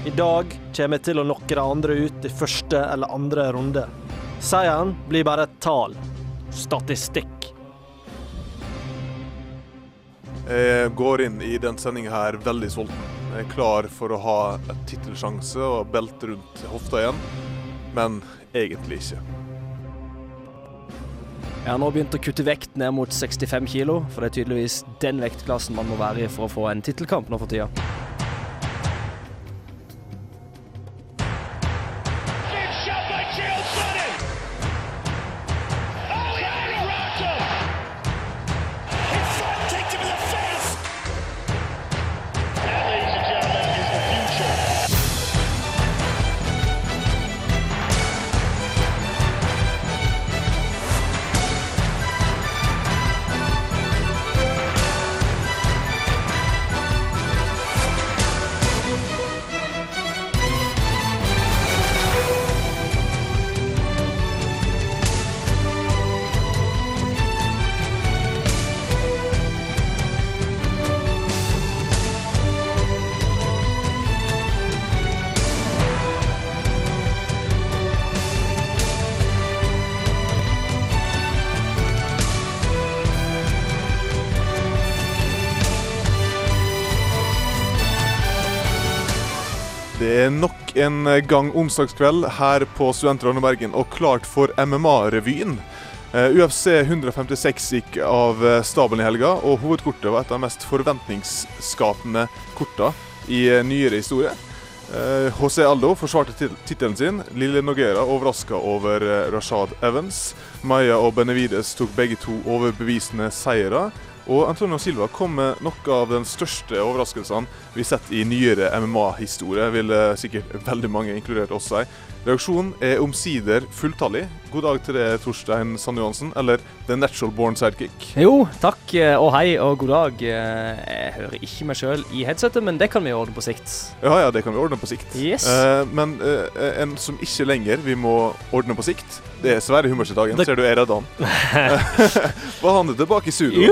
I dag kommer jeg til å knocke de andre ut i første eller andre runde. Seieren blir bare et tall. Statistikk. Jeg går inn i den sendinga her veldig sulten. Jeg er klar for å ha et tittelsjanse og belte rundt hofta igjen, men egentlig ikke. Jeg har nå begynt å kutte vekt ned mot 65 kilo, for det er tydeligvis den vektklassen man må være i for å få en tittelkamp nå for tida. Det er nok en gang onsdagskveld her på Studentradioen Bergen og klart for MMA-revyen. Eh, UFC 156 gikk av eh, stabelen i helga, og hovedkortet var et av de mest forventningsskapende korta i eh, nyere historie. José Aldo forsvarte tit- tittelen sin. Lille Nogera overraska over Rashad Evans. Maya og Benevides tok begge to overbevisende seire. Og Antonio Silva kom med noe av den største overraskelsene vi har sett i nyere MMA-historie, vil eh, sikkert veldig mange, inkludert oss, si. Reaksjonen er omsider fulltallig. God dag til deg, Torstein Sand Johansen, eller The Natural Born Sidekick. Jo, takk eh, og hei og god dag. Eh, Jeg hører ikke meg sjøl i headsetet, men det kan vi ordne på sikt. Ja, ja, det kan vi ordne på sikt. Yes. Eh, men en som ikke lenger vi må ordne på sikt, det er Sverre Hummersethagen. Det- Ser du jeg redda han? Var han tilbake i studio?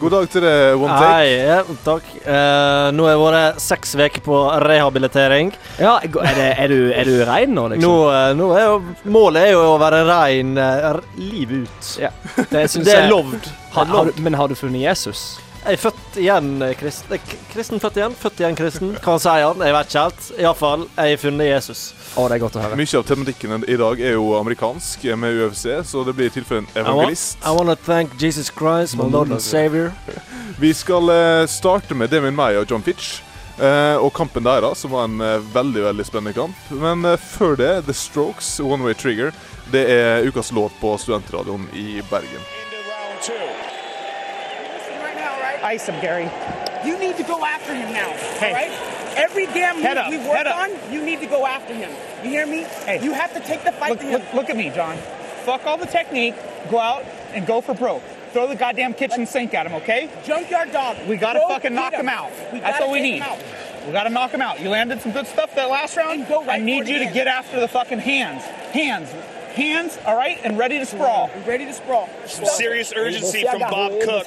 God dag til deg, One Take. Hei, ja, takk. Eh, nå har jeg vært seks uker på rehabilitering. Ja, er, det, er, du, er du rein nå, liksom? Nå, eh, nå er jo Målet er jo å være rein eh, livet ut. Ja, det Det er lovd. Har, har men har du funnet Jesus? Jeg er født igjen eh, kristen. Kristen født igjen. Født igjen kristen. Hva sier han? Jeg vet ikke helt. Iallfall, jeg har funnet Jesus. Å, det er godt å høre. Mye av tematikken i dag er jo amerikansk med UFC, så det blir i tilfelle en I want, evangelist. I want to thank Jesus Christ, my Lord and Savior. Vi skal starte med Damien Maya og John Fitch. Eh, og kampen deres, som var en eh, veldig veldig spennende kamp. Men eh, før det, The Strokes, One Way Trigger. Det er ukas låt på studentradioen i Bergen. Ice him, Gary. You need to go after him now, Hey. right? Every damn move up, we work on, you need to go after him. You hear me? Hey. You have to take the fight Look, to him. look, look at me, John. Fuck all the technique. Go out and go for broke. Throw the goddamn kitchen sink at him, okay? Junkyard dog. We gotta Go fucking knock him out. That's That's what we need. We gotta knock him out. You landed some good stuff that last round. Go right I need you to end. get after the fucking hands. Hands. Hands, all right? And ready to sprawl. We ready to sprawl. Some Serious urgency from Bob Cook.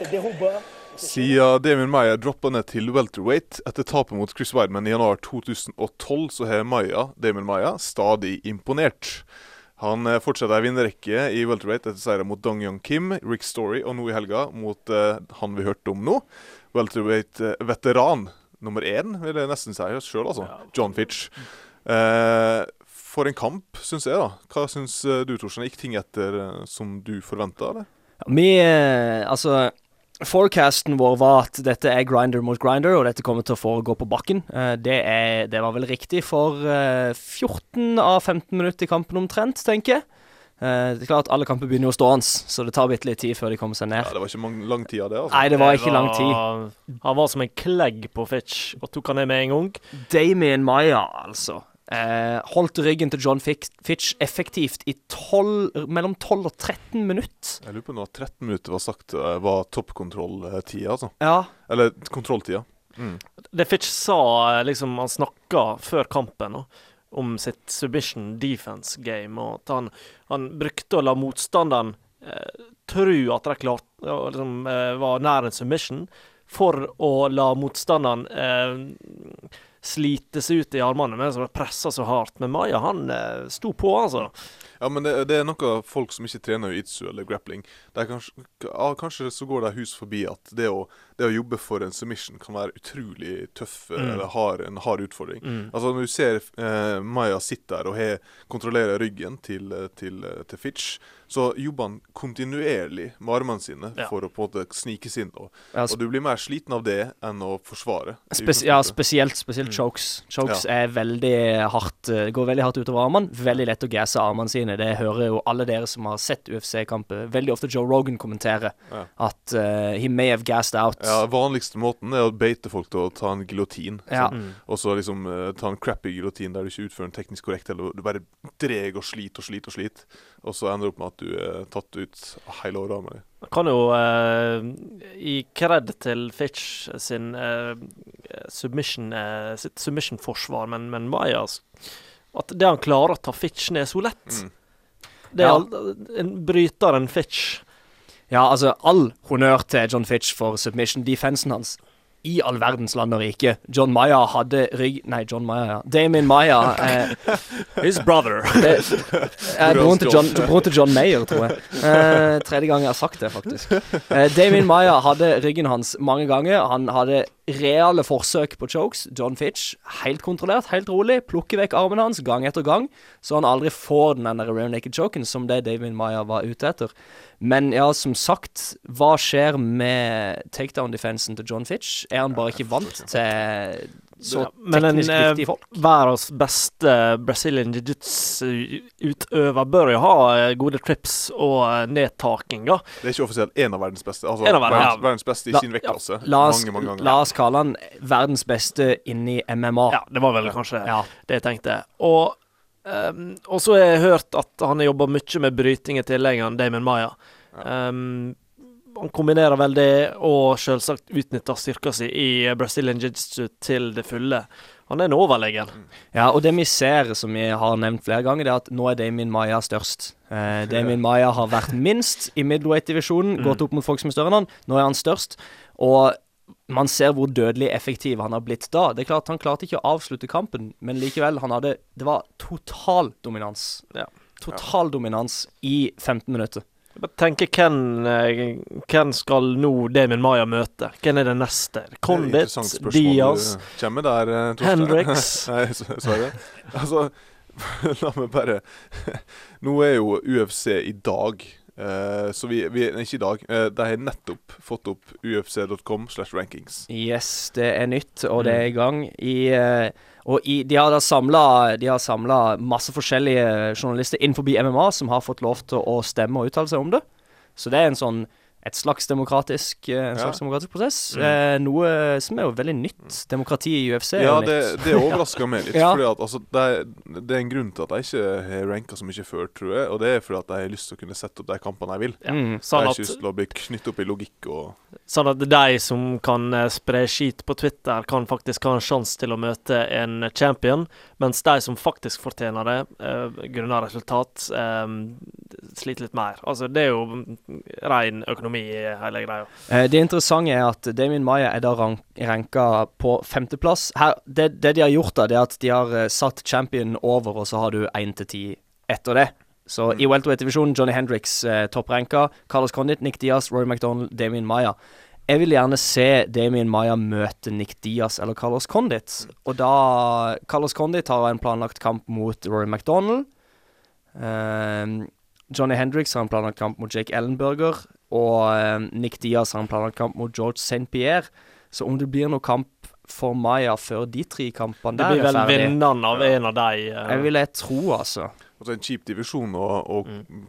Siden Damien Maya droppa ned til welterweight etter tapet mot Chris Weidman i januar 2012, så har Maya, Damien Maya stadig imponert. Han eh, fortsetter ei vinnerrekke i welterweight etter seier mot Dong Young Kim, Rick Story og nå i helga mot uh, han vi hørte om nå. Welterweight-veteran nummer én, vil jeg nesten si sjøl, altså. John Fitch. Uh, for en kamp, syns jeg, da. Hva syns eh, du, Torstein? Gikk ting etter eh, som du forventa, eller? Vi eh, Altså Forecasten vår var at dette er grinder mot grinder, og dette kommer til å foregå på bakken. Eh, det, er, det var vel riktig for eh, 14 av 15 minutter i kampen omtrent, tenker jeg. Eh, det er klart Alle kamper begynner jo stående, så det tar bitte litt tid før de kommer seg Ja, ned. Det var ikke mange, lang tid av det, altså. Nei, det var ikke lang tid. tid. Han var som en klegg på Fitch, og tok han ned med en gang. Damien Maya, altså. Eh, holdt ryggen til John Fitch, effektivt i 12, mellom 12 og 13 minutter. Jeg lurer på om 13 minutter var sagt eh, var toppkontrolltida, altså. Ja. Eller kontrolltida. Det Fitch sa, liksom, han snakka før kampen nå, om sitt submission defense game, og at han, han brukte å la motstanderen eh, tro at de klarte, ja, liksom, eh, var nær en submission, for å la motstanderen eh, slite seg ut i armene med å pressa så hardt. Men Maya, han eh, sto på, altså. Ja, men det, det er noe folk som ikke trener jitsu eller grappling er kanskje, ja, kanskje så går det hus forbi at det å, det å jobbe for en submission kan være utrolig tøff Mm. eller hard, en hard utfordring. Altså Når du ser eh, Maya sitte der og he, kontrollerer ryggen til, eh, til, eh, til Fitch, så jobber han kontinuerlig med armene sine Ja. for å på en måte snike seg inn. Og, Ja, og du blir mer sliten av det enn å forsvare. Spes ja, spesielt, spesielt Mm. chokes. Chokes er veldig hardt eh, går veldig hardt utover armene. Veldig lett å gasse armene sine. Det hører jo alle dere som har sett UFC-kamper. Veldig ofte Joe Rogan kommenterer Ja. at uh, he may have gassed out. Ja, Vanligste måten er å beite folk til å ta en giljotin. Ja. sånn. Og så liksom uh, ta en crappy giljotin der du ikke utfører en teknisk korrekt, eller du bare dreg og sliter og sliter og sliter. Og så ender det opp med at du er tatt ut hele året overarmen din. Kan jo uh, gi kred til Fitch sin uh, submission, sitt submission-forsvar, men, men Mayas At det han klarer å ta Fitch ned så lett. Mm. Det er Ja. en bryter en Fitch. Ja, altså, all honnør til John Fitch for submission-defensen hans. I all verdens land og rike. John Maya hadde rygg Nei, John Maya, ja. Damien Maya eh, His brother. det, eh, broren, til John, broren til John Mayer, tror jeg. Eh, tredje gang jeg har sagt det, faktisk. Eh, Damien Maya hadde ryggen hans mange ganger. Han hadde reale forsøk på chokes. John Fitch, helt kontrollert, helt rolig, plukker vekk armen hans gang etter gang, så han aldri får den der rear naked choken som det David Maya var ute etter. Men ja, som sagt, hva skjer med takedown-defensen til John Fitch? Er han bare ikke vant til så Ja, men en, teknisk eh, dyktige folk? Verdens beste Brazilian jiu-jitsu-utøver bør jo ha eh, gode trips og eh, nedtakinger. Det er ikke offisielt en av verdens beste. Altså En av verdens- verdens, ja. verdens beste i La- sin vektklasse. La oss, mange, mange ganger. la oss kalle han verdens beste inni MMA. Ja, det var vel kanskje Ja. det jeg tenkte. Og um, og så har jeg hørt at han har jobba mye med bryting i tillegg, han Damon Maya. Ehm, han kombinerer vel det, og selvsagt utnytter styrka si i Brazilian jiu-jitsu til det fulle. Han er en overlegen. Ja, og det vi ser, som vi har nevnt flere ganger, det er at nå er Damien Maya størst. Eh, Damien Maya har vært minst i middleweight-divisjonen, gått opp mot folk som er større enn han. Nå er han størst. Og man ser hvor dødelig effektiv han har blitt da. Det er klart Han klarte ikke å avslutte kampen, men likevel, han hadde Det var total dominans. Ja. Total dominans i 15 minutter. Jeg bare tenker hvem, eh, hvem skal nå Damon Maya møte? Hvem er det neste? Condit, Diaz kommer der, eh, Torstein. Hendricks. Nei, s- Sverre. Altså, la meg bare Nå er jo UFC i dag. Uh, så vi, vi Nei, ikke i dag. Uh, de har nettopp fått opp ufc.com slash rankings. Yes, det er nytt, og det er i gang. I, eh, og i, de har da samla masse forskjellige journalister innenfor MMA som har fått lov til å stemme og uttale seg om det. Så det er en sånn et slags demokratisk, en slags Ja. demokratisk prosess. Eh, noe som er jo veldig nytt. Demokrati i UFC er Ja, jo det, nytt. det overrasker meg litt. Ja. Fordi at altså, det, er, det er en grunn til at jeg ikke har ranka så mye før, tror jeg. Og det er fordi at jeg har lyst til å kunne sette opp de kampene jeg vil. Mm. Jeg Sånn har at, ikke lyst til å bli knytt opp i logikk og sånn at de som kan eh, spre skit på Twitter, kan faktisk ha en sjanse til å møte en champion, mens de som faktisk fortjener det, eh, grunnet resultat, eh, sliter litt mer. Altså, det er jo mm, ren økonomi i hele greia. Eh, det interessante er at Damien Maya er da rank ranka på femteplass. Det, det de har gjort, da, det er at de har eh, satt champion over, og så har du én til ti etter det. Så i welterweight-divisjonen Johnny Hendricks eh, toppranka, Carlos Condit, Nick Diaz, Roy McDonald, Damien Maya. Jeg vil gjerne se Damien Maya møte Nick Diaz eller Carlos Condit. Og da Carlos Condit har en planlagt kamp mot Rory McDonald. Um, Johnny Hendrix har en planlagt kamp mot Jake Ellenberger. Og um, Nick Diaz har en planlagt kamp mot George St. Pierre. Så om det blir noe kamp for Maya før de tre kampene der Det blir vel er vinneren av en av de. uh... Jeg vil jeg tro, altså. Altså En kjip divisjon å, å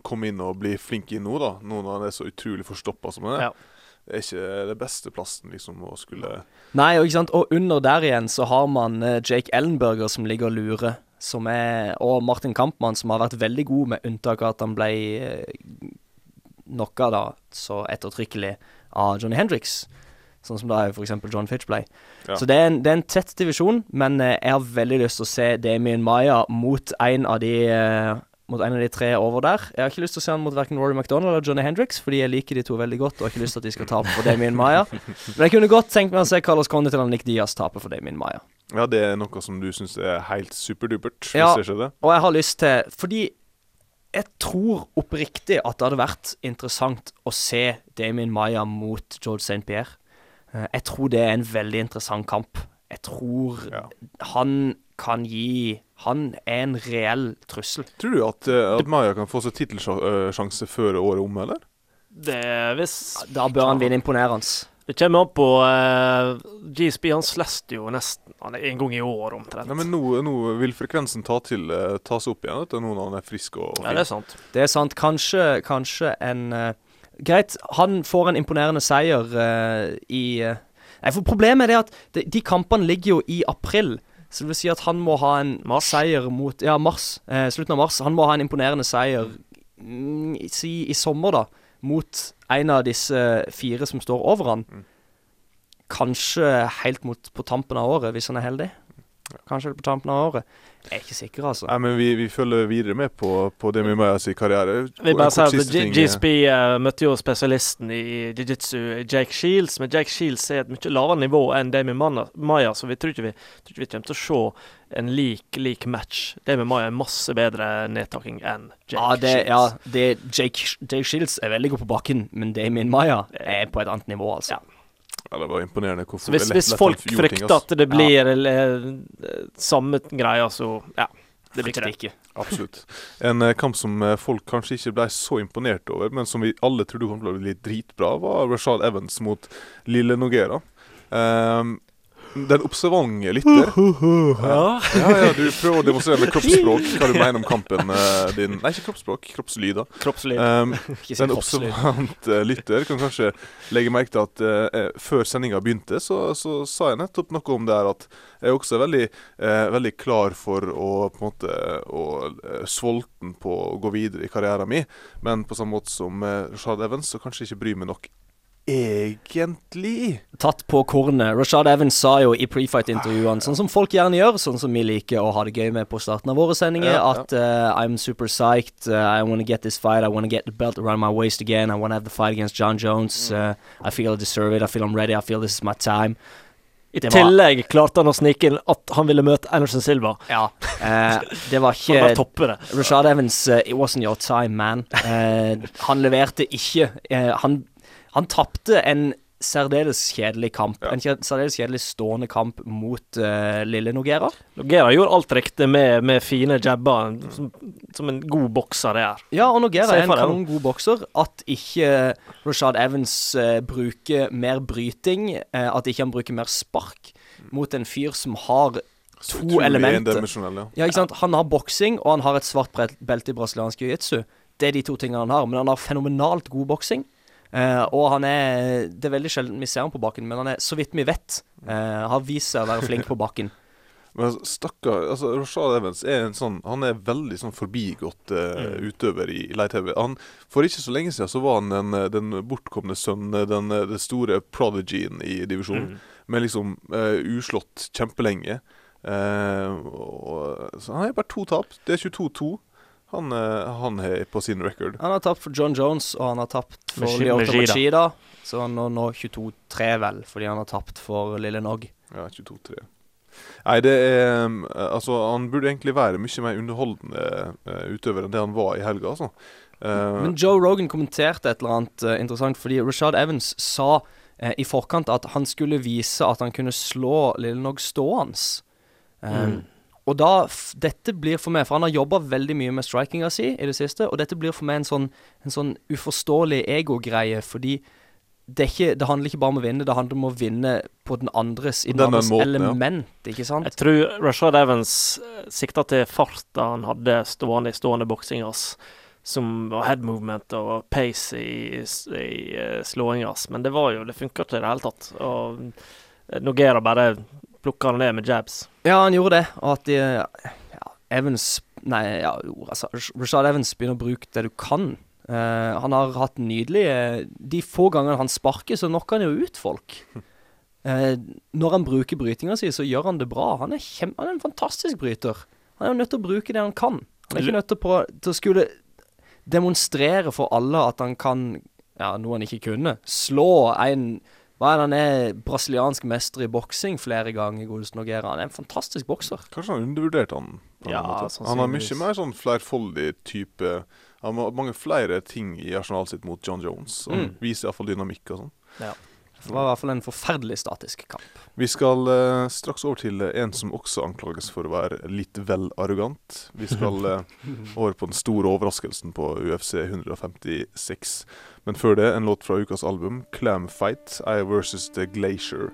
komme inn og bli flink i nå, da. Nå når han er så utrolig forstoppa som han er. Ja. Det er ikke det beste plassen liksom å skulle Nei, og ikke sant. Og under der igjen så har man eh, Jake Ellenberger som ligger og lurer. Som er, og Martin Kampmann, som har vært veldig god, med unntak av at han ble eh, knocka da så ettertrykkelig av Johnny Hendrix. Sånn som da f.eks. John Fitch ble. Ja. Så det er, en, det er en tett divisjon, men eh, jeg har veldig lyst til å se Damien Maya mot en av de mot en av de tre over der. Jeg har ikke lyst til å se han mot verken Rory McDonald eller Johnny Hendrix, fordi jeg liker de to veldig godt og har ikke lyst til at de skal tape for Damien Maya. Men jeg kunne godt tenkt meg å se Carlos Conde til han Nick Diaz tape for Damien Maya. Ja, det er noe som du syns er helt superdupert. hvis Ja. Og jeg har lyst til Fordi jeg tror oppriktig at det hadde vært interessant å se Damien Maya mot George St. Pierre. Eh, Jeg tror det er en veldig interessant kamp. Jeg tror Ja. han kan gi Han er en reell trussel. Tror du at, eh, at Maya kan få seg tittelsjanse før året om, eller? Det er hvis Da bør han vinne imponerende. Det kommer an på uh, GSP. Han slester jo nesten Han er en gang i år, omtrent. Nei, men nå, nå vil frekvensen ta, til, uh, tas opp igjen vet du, nå når han er frisk og ja, det er sant. Det er sant. Kanskje, kanskje en uh, Greit, han får en imponerende seier eh, i eh, Nei, for problemet er det at de, de kampene ligger jo i april. Så det vil si at han må ha en Mars. seier mot Ja, mars. Eh, slutten av mars. Han må ha en imponerende seier mm, i- si i sommer, da. Mot en av disse fire som står over han. Kanskje helt mot på tampen av året, hvis han er heldig. Kanskje på tampen av året. Jeg er ikke sikker, altså. Nei, men vi, vi følger videre med på, på det med Mayas karriere. Vi bare sier at siste G- eh, GSP eh, møtte jo spesialisten i jiu-jitsu, Jake Shields, men Jake Shields er et mye lavere nivå enn Damien Mana- Maya, så vi tror ikke vi, tror ikke vi kommer til å se en lik lik match. Damien Maya er masse bedre nedtaking enn Jake Ja, det, Shields. ja det, Jake, Jake Shields er veldig god på bakken, men Damien Maya er på et annet nivå, altså. Ja. Ja, det var imponerende. hvorfor hvis, lett- hvis lett folk ting, frykter at det blir eh, samme greia, så ja. Det blir ikke det. ikke. Absolutt. En eh, kamp som eh, folk kanskje ikke ble så imponert over, men som vi alle trodde kom til å bli dritbra, var Rashad Evans mot Lille Nogera. Um, den observante lytter Ja. Ja, ja, du prøver å demonstrere med kroppsspråk hva du mener om kampen uh, din. Nei, ikke kroppsspråk, kroppslyder. Kroppslyd. Um, Ikke den observante lytter kan kanskje legge merke til at uh, før sendinga begynte, så, så sa jeg nettopp noe om det her at jeg også er veldig, uh, veldig klar for å på en måte og, eh, Sulten på å gå videre i karrieren min, men på samme måte som Rashad Evans, så kanskje ikke bryr meg nok egentlig. Tatt på kornet. Rashad Evans sa jo i prefight-intervjuene, sånn som folk gjerne gjør, sånn som vi liker å ha det gøy med på starten av våre sendinger, Ja, ja. at uh, I'm super psyched, uh, I want to get this fight, I want to get the belt around my waist again, I want to have the fight against John Jones, uh, I feel I deserve it, I feel I'm ready, I feel this is my time. I tillegg klarte han å snike inn at han ville møte Anderson Silva. Ja. Eh, det var ikke det. Rashad Evans, uh, it wasn't your time, man. Eh, han leverte ikke. Eh, han han tapte en særdeles kjedelig kamp. Ja. En særdeles kjedelig stående kamp mot uh, Lille Nogera. Nogera gjorde alt riktig med, med fine jabber, som, som en god bokser det er. Ja, og Nogera er en kanongod bokser. At ikke Rashad Evans uh, bruker mer bryting, at ikke han bruker mer spark mot en fyr som har To elementer. ja. Ja, ikke sant? Han har boksing, og han har et svart belte i brasiliansk jiu-jitsu. Det er de to tingene han har. Men han har fenomenalt god boksing. Eh, og han er Det er veldig sjelden vi ser ham på bakken, men han er, så vidt vi vet, eh, har vist seg å være flink på bakken. Men stakkar altså, Rashad Evans er en sånn Han er veldig sånn forbigått eh, utøver i light heavy. Han, for ikke så lenge siden så var han den, den bortkomne sønnen, den, den store prodigyen i divisjonen. Med liksom uslått kjempelenge. Eh, så han er bare to tap. Det er 22-2. Han, eh, han er på sin record. Han har tapt for John Jones, og han har tapt for Machi- Lyoto Machida. Så han nå, nå 22-3, vel, fordi han har tapt for Lille Nog. Ja, 22-3. Nei, det er um, Altså, han burde egentlig være mye mer underholdende eh, utøver enn det han var i helga, altså. Eh, Men Joe Rogan kommenterte et eller annet interessant, fordi Rashad Evans sa i forkant at han skulle vise at han kunne slå Lille Nog stående. Um, Og da Dette blir for meg For han har jobba veldig mye med strikinga si i det siste, og dette blir for meg en sånn, en sånn uforståelig egogreie, fordi det, er ikke, det handler ikke bare om å vinne, det handler om å vinne på den andres i den andres måten, ja. element, ikke sant? Jeg tror Rashad Evans eh, sikta til farta han hadde stående i stående boksing. Som var head movement og pace i, i eh, slåing. Men det var jo Det funka ikke i det hele tatt. Og eh, Nogera bare plukka han ned med jabs. Ja, han gjorde det, og at de, ja, Evans Nei, ja, altså, Rashad Evans begynner å bruke det du kan. Uh, han har hatt nydelige De få gangene han sparker, så knocker han jo ut folk. Uh, når han bruker brytinga si, så gjør han det bra. Han er, kjem, han er en fantastisk bryter. Han er jo nødt til å bruke det han kan. Han er ikke nødt til, å prøve- til å skulle demonstrere for alle at han kan Ja, noe han ikke kunne. Slå en Er Han er brasiliansk mester i boksing flere ganger. godeste Nogueira. Han er en fantastisk bokser. Kanskje han undervurderte han. Ja. Han har mye mer sånn flerfoldig type Han har mange flere ting i arsenalet sitt mot John Jones. Og Mm. viser iallfall dynamikk og sånn. Det var i hvert fall en forferdelig statisk kamp. Vi skal uh, straks over til eh, en som også anklages for å være litt vel arrogant. Vi skal uh, over på den store overraskelsen på UFC 156. Men før det, en låt fra ukas album, 'Clam Fight', I versus The Glacier.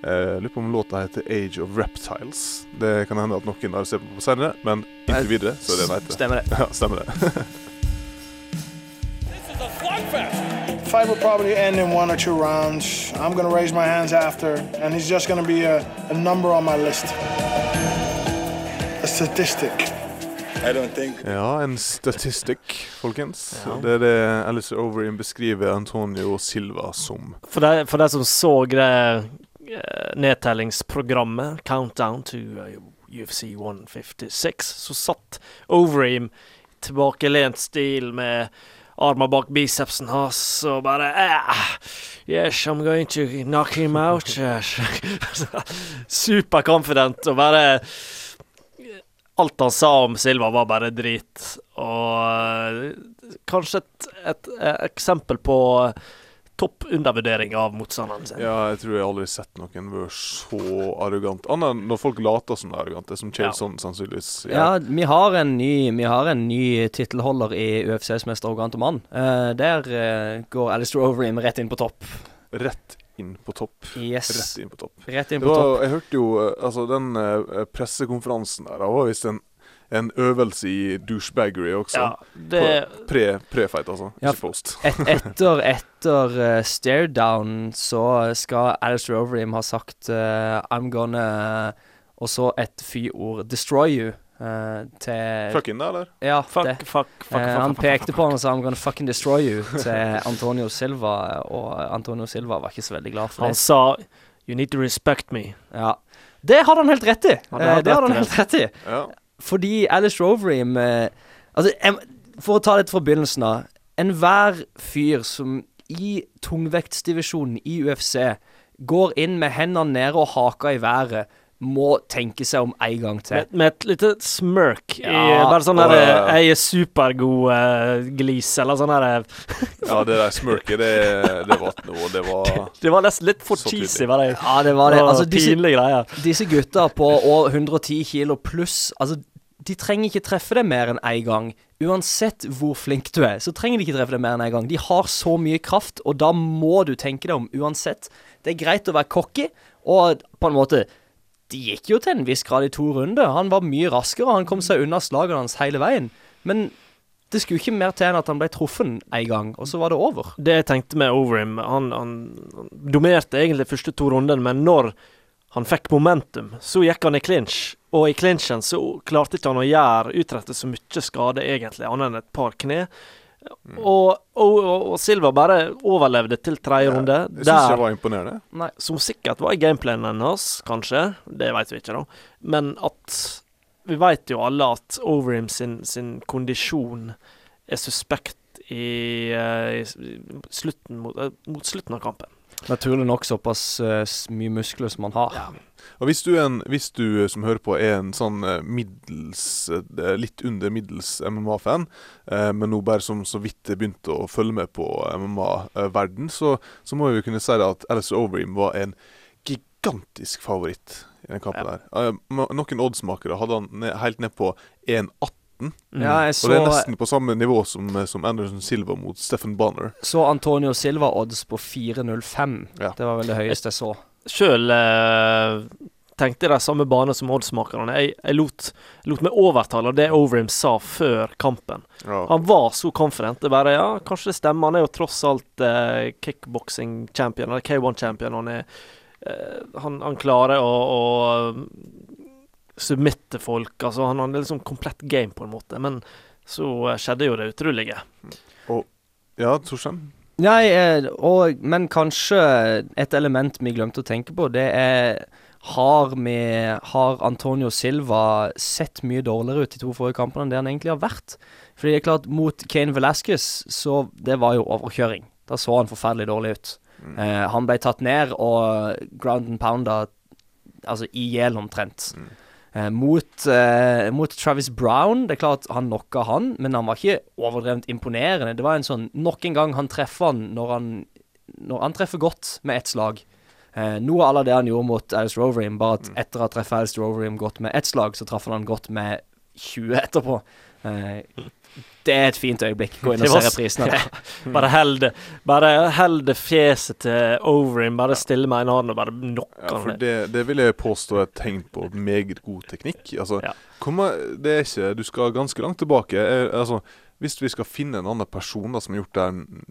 Uh, lurer på om låta heter 'Age of Reptiles'. Det kan hende at noen har sett på senere, men inntil videre så er det den heter. Stemmer det. Ja, stemmer det. This is a slugfest. Fight will probably end in one or two rounds. I'm gonna raise my hands after, and he's just gonna be a, a number on my list. A statistic. I don't think Ja, en statistikk, folkens. Ja. Det er det Alice Overeem beskriver Antonio Silva som. For de, for de som så det eh, nedtellingsprogrammet, Countdown to eh, UFC 156, så satt Overeem tilbakelent stil med armer bak bicepsen hans og bare ah, Yes, I'm going to knock him out. yes." Superconfident og bare Alt han sa om Silva, var bare drit. Og eh, kanskje et, et, et eksempel på topp undervurdering av motstanderen sin. Ja, jeg tror jeg aldri har sett noen være så arrogant. Annet enn når folk later som de er arrogante, som Chael Ja. Sannsynligvis er. Ja, vi har en ny, vi har en ny tittelholder i UFCs mest arrogante mann. Uh, der uh, går Alistair Overeem rett inn på topp. Rett inn på topp. Yes. Rett inn på topp. Rett inn på var, topp. jeg hørte jo eh, Altså, den pressekonferansen der, det var visst en, en øvelse i douchebaggery også. Ja, det Pre, pre-fight, altså. Ja, Ikke post. Et, etter etter uh, stairdown så skal Alistair Overeem ha sagt uh, I'm gonna Og så et fy-ord Destroy you Uh, til Fuck in, da, eller? Ja, Fuck, det. fuck, fuck, fuck, Eh, fuck, han pekte fuck, på han og sa 'I'm gonna fucking destroy you' til Antonio Silva, og Antonio Silva var ikke så veldig glad for Han det. sa You need to respect me. Ja. Det hadde han helt rett i. Ja, hadde Eh, det hadde han helt rett i. Ja. Fordi Alice Roverim eh, Altså, jeg, for å ta litt fra begynnelsen av. Enhver fyr som i tungvektsdivisjonen i UFC går inn med hendene nede og haka i været, må tenke seg om en gang til. Med, med et lite smirk i Ja, Bare sånn der ja. Jeg er supergod'-glis, uh, eller sånn der eh, ja, det der smørket, det, det var noe Det var Det var nesten litt for cheesy, var det. Ja, det var det. Altså, disse, pinlige greier. disse gutta på over 110 kilo pluss Altså, de trenger ikke treffe deg mer enn én gang. Uansett hvor flink du er, så trenger de ikke treffe deg mer enn én gang. De har så mye kraft, og da må du tenke deg om uansett. Det er greit å være cocky, og på en måte De gikk jo til en viss grad i to runder. Han var mye raskere, han kom seg unna slagene hans hele veien. Men det skulle ikke mer til enn at han ble truffet en gang, og så var det over. Det jeg tenkte med Overeem han, han, han dominerte egentlig første to rundene, men når han fikk momentum, så gikk han i clinch. Og i clinchen så klarte ikke han å gjøre utrette så mye skade, egentlig, annet enn et par kne. Og, og, og, og Silva bare overlevde til tredje runde, Jeg syns jeg var imponerende. Nei. som sikkert var i gameplanen hans, kanskje. Det vet vi ikke, da. Men at Vi vet jo alle at Overham sin, sin kondisjon er suspekt i, eh, i slutten mot, eh, mot slutten av kampen. Naturlig nok såpass uh, mye muskler som han har. Og hvis du, en, hvis du eh, som hører på er en sånn eh, middels Litt under middels MMA-fan, eh, men nå bare som så vidt begynte å følge med på MMA-verden, så, så må vi kunne si at Alistair Overeem var en gigantisk favoritt i den kampen Ja. der. Noen oddsmakere hadde han helt ned på 1,18. Mm. Ja, jeg Og det er nesten på samme nivå som, eh, som Anderson Silva mot Stephen Bonner. så Antonio Silva-odds på 4,05. Ja. Det var vel det høyeste jeg så. Sjøl eh, tenkte jeg de samme bane som oddsmakerne. Jeg, jeg lot, lot meg overtale av det Overim sa før kampen. Ja. Han var så confident. Det bare, ja, kanskje det stemmer. Han er jo tross alt eh, kickboxing-champion, eller K1-champion. Han er eh, han, han klarer å, å submitte folk. Altså, han hadde liksom komplett game, på en måte. Men så eh, skjedde jo det utrolige. ja, Torstein? Nei, eh, og, men kanskje et element vi glemte å tenke på, det er har, vi, har Antonio Silva sett mye dårligere ut de to forrige kampene enn det han egentlig har vært? Fordi det er klart, mot Kane Velasquez, så det var jo overkjøring. Da så han forferdelig dårlig ut. Eh, han ble tatt ned og ground and pounda altså i hjel omtrent. Eh, mot, eh, mot Travis Brown. Det er klart han knocka han, men han var ikke overdrevent imponerende. Det var en sånn Nok en gang han treffer han når han Når han treffer godt med ett slag. Eh, noe av det han gjorde mot Alice Roverim, bare at etter å ha treffet Alice Roverim godt med ett slag, så traff han han godt med 20 etterpå. Eh, det er et fint øyeblikk. Gå inn og se reprisen av det. Bare held det Bare held det fjeset til Overin, bare stille med en hånd og bare knokke Ja, for det, det vil jeg påstå er et tegn på meget god teknikk. Altså, Ja. kommer, det er ikke Du skal ganske langt tilbake. Eh, altså, hvis vi skal finne en annen person da, som har gjort det her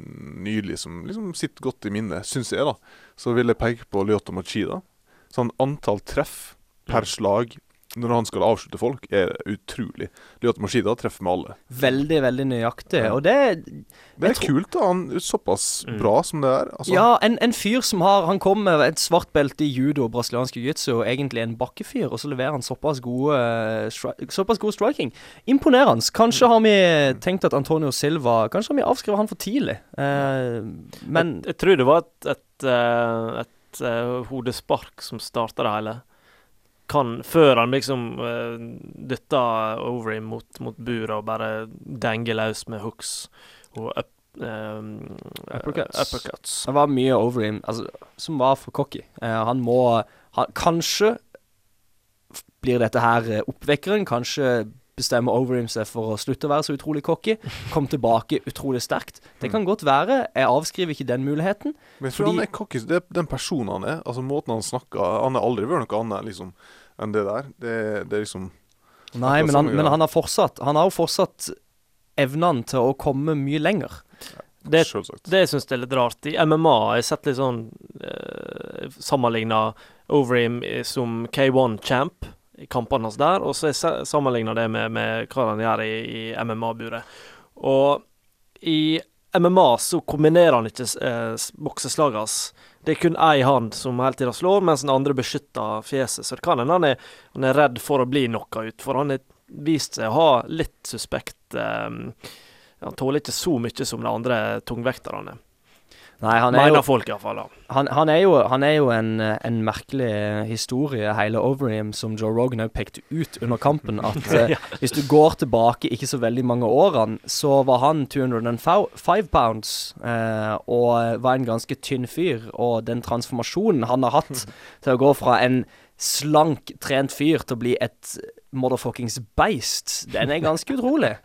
nylig, som liksom sitter godt i minnet, syns jeg, da, så vil jeg peke på Lyoto Machida. Sånn antall treff per slag når han skal avslutte folk, er utrolig. Lyoto Mashida treffer med alle. Veldig, veldig nøyaktig. Og det Det er kult, da. Han er såpass Mm. bra som det er. Altså, Ja, en, en fyr som har Han kom med et svart belte i judo og brasiliansk jiu-jitsu, og egentlig en bakkefyr, og så leverer han såpass gode eh, stri Såpass god striking. Imponerende. Kanskje har vi tenkt at Antonio Silva Kanskje har vi avskrevet han for tidlig. uh, men jeg, jeg tror det var et, et, et, et eh, hodespark som starta det hele. Kan, før han liksom uh, dytta Overeem mot, mot buret og bare denger løs med hooks og up, eh, Uppercuts. uppercuts. det var mye over him altså, som var for cocky. Uh, han må han, Kanskje blir dette her eh, oppvekkeren. Kanskje bestemmer Overeem seg for å slutte å være så utrolig cocky. Kom tilbake utrolig sterkt. Det kan godt være. Jeg avskriver ikke den muligheten. Men jeg tror Fordi- han er cocky. Det er den personen han er. Altså Måten han snakker Han har aldri vært noe annet liksom enn det der. Det, det er liksom Nei, men han, men han har fortsatt Han har jo fortsatt evnene til å komme mye lenger. Det, det syns jeg er litt rart. I MMA har jeg sett litt sånn eh, sammenligna Overeem som K1-champ i kampene hans der, og så har jeg sammenligna det med, med hva han gjør i, i MMA-buret. Og i MMA så kombinerer han ikke eh, bokseslagene hans. Det er kun én hand som hele tida slår, mens den andre beskytter fjeset. Så det kan hende han, er- han er redd for å bli knocka ut, for han har vist seg å ha litt suspekt um, Han tåler ikke så mye som de andre tungvekterne. Nei, han er jo folk, iallfall. Han, han er jo, han er jo en, eh, en merkelig historie, hele Overeem, som Joe Rogan òg pekte ut under kampen. At eh, hvis du går tilbake ikke så veldig mange årene, så var han 205 pounds eh, og var en ganske tynn fyr. Og den transformasjonen han har hatt til å gå fra en slank, trent fyr til å bli et motherfuckings beist, den er ganske utrolig.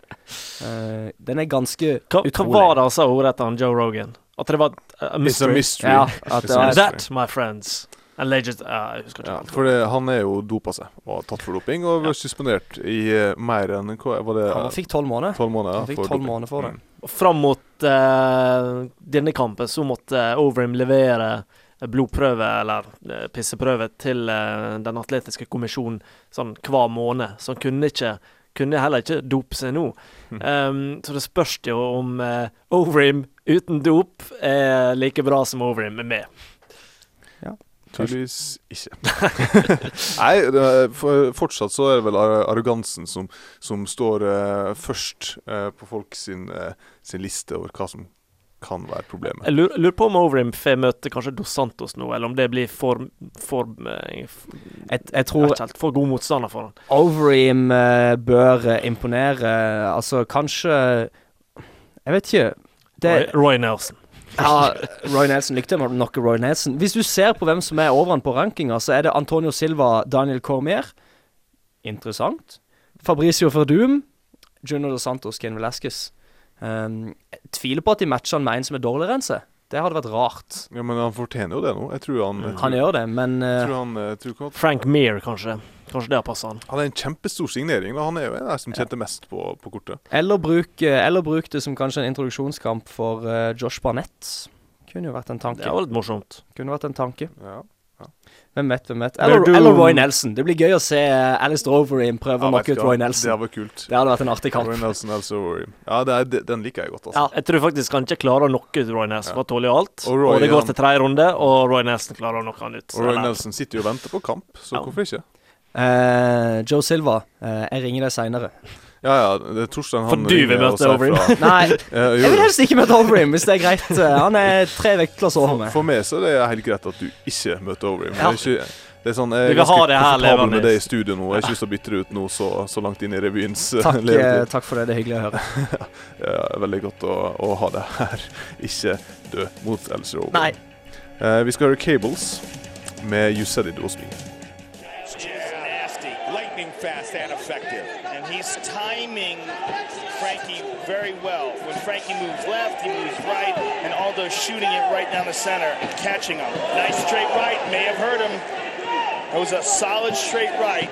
Uh, den er ganske Hva, hva var det han sa ordet etter han Joe Rogan? At det var a It's a mystery? mystery. Ja, at det var- mystery. That, my friends. Alleged ikke. Ja, for det, han er jo dopa seg og har tatt for doping, og ja. suspendert i uh, mer enn hva var det? Han fikk tolv måneder. Tolv måneder. Han fikk for 12 doping. måneder for det. Mm. Fram mot uh, denne kampen så måtte Overham levere blodprøve, eller eh, pisseprøve, til eh, Den atletiske kommisjonen sånn hver måned. Så han kunne ikke kunne heller ikke dope seg nå. Um, så det spørs jo om uh, Overim uten dop er like bra som Overeem med Ja, Tydeligvis ikke. Nei, det, er- for, fortsatt så er det vel arrogansen som, som står uh, først uh, på folk sin, eh, sin liste over hva som kan være problemet. Jeg lurer, lurer på om Overim får møte kanskje Dos Santos nå, eller om det blir for For, for Jeg, jeg tror helt, for god motstander for han. Overim eh, bør eh, imponere. Altså, kanskje Jeg vet ikke. Det, Roy, Roy Nelson. ja, Roy Nelson likte nok Roy Nelson. Hvis du ser på hvem som er over han på rankinga, så er det Antonio Silva, Daniel Cormier. Interessant. Fabricio Verdum, Junior Dos Santos, Ken Velasquez. Um, jeg tviler på at de matcher han med en som er dårligere enn seg. Det hadde vært rart. Ja, Men han fortjener jo det nå. Jeg tror han jeg tror, Han gjør det, men jeg eh, tror han, jeg tror ikke at- Frank Meir, kanskje. Kanskje det har passa han. han er en kjempestor signering. Da. Han er jo en av de som tjente mest på, på kortet. Eller bruk, eh, eller bruk det som kanskje en introduksjonskamp for uh, Josh Barnett. Kunne jo vært en tanke. Det var litt morsomt. Kunne vært en tanke. Ja. Hvem vet, hvem vet. Eller, eller Roy Nelson. Det blir gøy å se Alice Droverin prøve Ja, å knocke ut Roy Nelson. Roy Det Nelson. var kult. Det hadde vært en artig kamp. Roy Nelson, altså Overeem. Ja, det er, den liker jeg godt, altså. Ja. Jeg tror faktisk han ikke klarer å knocke ut Roy Nelson, Ja. han tåler jo alt. Og Og, det går til tredje runde, og Roy Nelson klarer å knocke han ut. Og Roy Nelson sitter jo og venter på kamp, så Ja. hvorfor ikke? Uh, Joe Silva, uh, jeg ringer deg seinere. Ja, ja. Det er Torstein For du vil møte Overeem. Nei, jeg vil helst ikke møte Overeem, hvis det er greit. Han er tre vektklasser over meg. For meg så er det helt greit at du ikke møter Overeem. Ja. Det er ikke det er sånn, Jeg er ganske komfortabel med det i studio nå. Jeg har ikke lyst til å bytte det ut nå så, så langt inn i revyens eh, Takk, eh, levetid. takk for det. Det er hyggelig å høre. Ja, veldig godt å, å ha det her. Ikke dø mot Elsie Overeem. Nei. Eh, vi skal høre Cables med You Said It Was Me. Just nasty, lightning fast and effective. And he's timing Frankie very well. When Frankie moves left, he moves right, and Aldo's shooting it right down the center, catching him. Nice straight right, may have hurt him. It was a solid straight right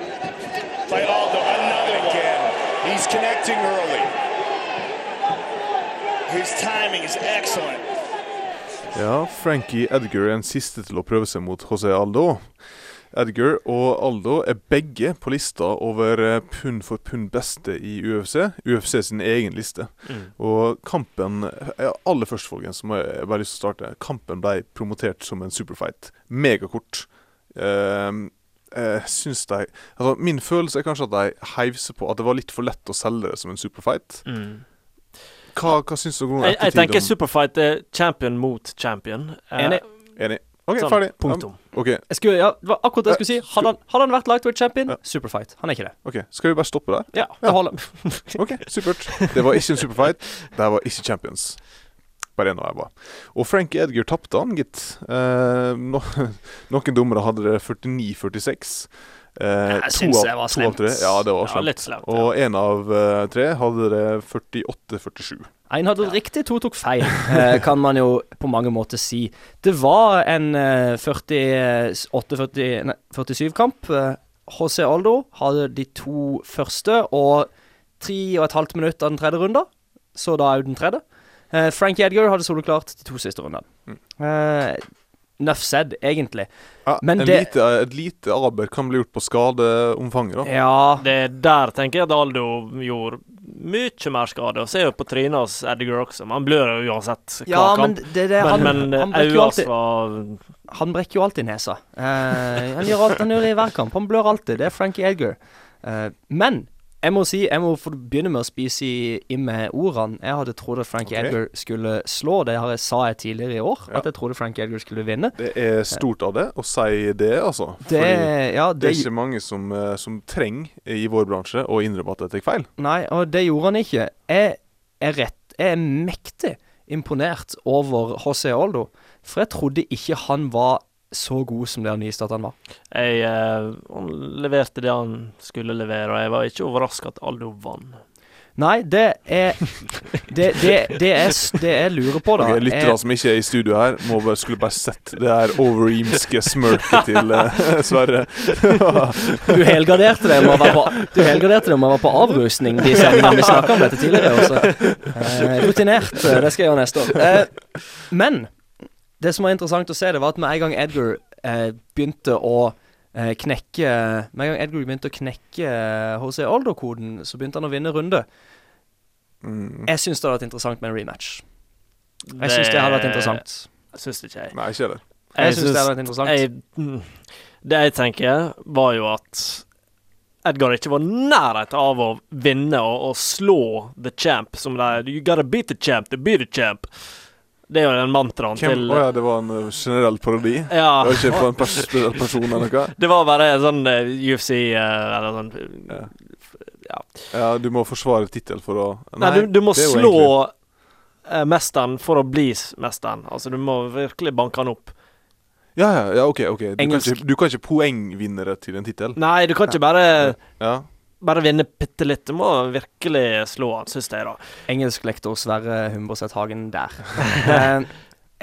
by Aldo. Another again. He's connecting early. His timing is excellent. Ja, Frankie Edgar er den siste til å prøve seg mot José Aldo. Edgar og Aldo er begge på lista over eh, pund for pund beste i UFC. UFC sin egen liste. Mm. Og kampen ja, Aller først, folkens, må jeg bare lyst til å starte. Kampen ble promotert som en superfight. Megakort. Uh, jeg syns de Altså, min følelse er kanskje at de heiv seg på at det var litt for lett å selge det som en superfight. Mm. Hva, hva syns du om Jeg, jeg tenker om- Superfight er champion mot champion. Eh, Enig. Enig. OK, sånn, ferdig. Punktum. Um, okay. Skulle, ja, det var akkurat det jeg skulle si. Hadde han, hadde han vært lightweight champion, Ja. superfight. Han er ikke det. ok. Skal vi bare stoppe der? Ja, det holder. Ok, supert. Det var ikke en superfight. Det var ikke champions. Bare én av dem var. Og Frank Edgar tapte han, gitt. Eh, no, noen dommere hadde det 49-46. Eh, Jeg syns det var slemt. Ja, det var Ja, slemt. litt slemt. Ja. Og én av eh, tre hadde det 48-47. En hadde riktig, to tok feil, eh, kan man jo på mange måter si. Det var en eh, 48-47-kamp. Eh, HC Aldo hadde de to første og tre og et halvt minutt av den tredje runden. Så da òg den tredje. Frank Frankie Edgar hadde soloklart de to siste rundene. Mm. Eh, Nuff said, egentlig. Ja, Men en det- lite, et lite arbeid kan bli gjort på skadeomfanget, da. Ja Det er der tenker jeg at Aldo gjorde mye mer skade. Og ser jo på trynet hans Edgar men han blør jo uansett hver Ja, men kamp. det, det, han, men men han brekker jo alltid var Han brekker jo alltid nesa. Eh, han, gjør alt, han gjør det i hver kamp. Han blør alltid. Det er Frankie Edgar. Eh, men jeg må si, jeg må begynne med å spise i, med ordene. Jeg hadde trodd at Frankie okay. Edgar skulle slå. Det har jeg sa jeg tidligere i år. Ja. At jeg trodde Frankie Edgar skulle vinne. Det er stort av det å si det, altså. Det, ja, det det, er ikke mange som, eh, som trenger i vår bransje å innrømme at de tar feil. Nei, og det gjorde han ikke. Jeg er rett Jeg er mektig imponert over HC Aldo. For jeg trodde ikke han var så god som det han viste at han var. jeg, eh, Han leverte det han skulle levere, og jeg var ikke overraska at Aldo vant. Nei, det er Det, det, det, er, det jeg lurer på, da Ok, er- Lyttere som ikke er i studio her, må bare, skulle bare sett det her overeamske smirket til uh, Sverre. Du helgarderte det med å være på, du helgarderte det med å være på avrusning de sendingene vi snakka om dette tidligere. Også. Eh, rutinert. Det skal jeg gjøre neste år. Uh, men det som var interessant å se, det var at med en gang Edgar eh, begynte å eh, knekke Med en gang Edgar begynte å knekke eh, HC Older-koden, så begynte han å vinne runde. Mm. Jeg syns det hadde vært interessant med en rematch. Jeg syns det hadde vært interessant. Syns ikke jeg. Nei, ikke det. Jeg syns det hadde vært interessant. jeg, mm, Det jeg tenker, var jo at Edgar ikke var nærheten av å vinne og, og slå the champ, som det er. You gotta beat the champ to be the champ. Det er jo den mantraen Hvem, til Å ja, det var en eh, generell parodi? Ja. Det var ikke på en pers person eller noe? Det var bare en sånn eh, UFC eh, eller sånn Ja. ja. Ja, du må forsvare tittel for å Nei, du, du må slå egentlig- mesteren for å bli mesteren. Altså, du må virkelig banke han opp. Ja, ja, ja, OK. ok Du kan Engelsk. ikke, du kan ikke poengvinnere til en tittel. Nei, du kan ikke bare Ja. Bare vinne bitte litt. Du må virkelig slå han, syns jeg, da. Engelsklektor Sverre Humberseth Hagen der.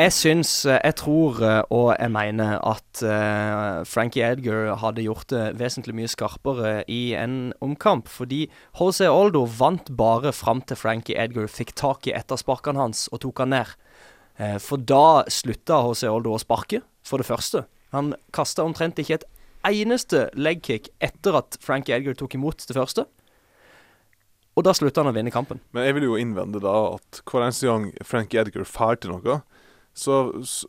Eh, jeg syns, eh, jeg tror eh, og jeg mener at Frankie Edgar hadde gjort det vesentlig mye skarpere i en omkamp. Fordi Jose Aldo vant bare fram til Frankie Edgar fikk tak i ettersparkene hans og tok han ned. For da slutta Jose Aldo å sparke, for det første. Han kasta omtrent ikke et eneste legkick etter at Frankie Edgar tok imot det første. Og da slutta han å vinne kampen. Men jeg vil jo innvende da at hver eneste gang Frankie Edgar får til noe, så,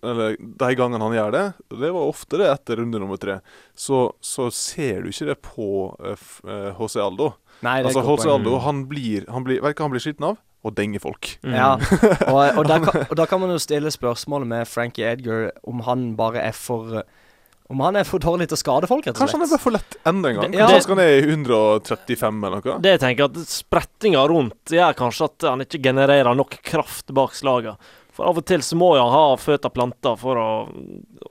eller de gangene han gjør det, det var ofte det etter runde nummer tre, så, så ser du ikke det på HC f- eh, HC Aldo. Nei, det Altså HC. Aldo, han blir, han blir, vet du hva han blir sliten av? Å denge folk. Mm. Ja, og, og, kan, og da kan man jo stille spørsmålet med Frankie Edgar om han bare er for Om han er for dårlig til å skade folk, rett og Kanskje han er bare for lett enda en gang. Det- ja. Kanskje han skal ned i 135 eller noe. Det jeg tenker at Sprettinga rundt gjør kanskje at han ikke genererer nok kraft bak slaget. For av og til så må han ha føtta planta for å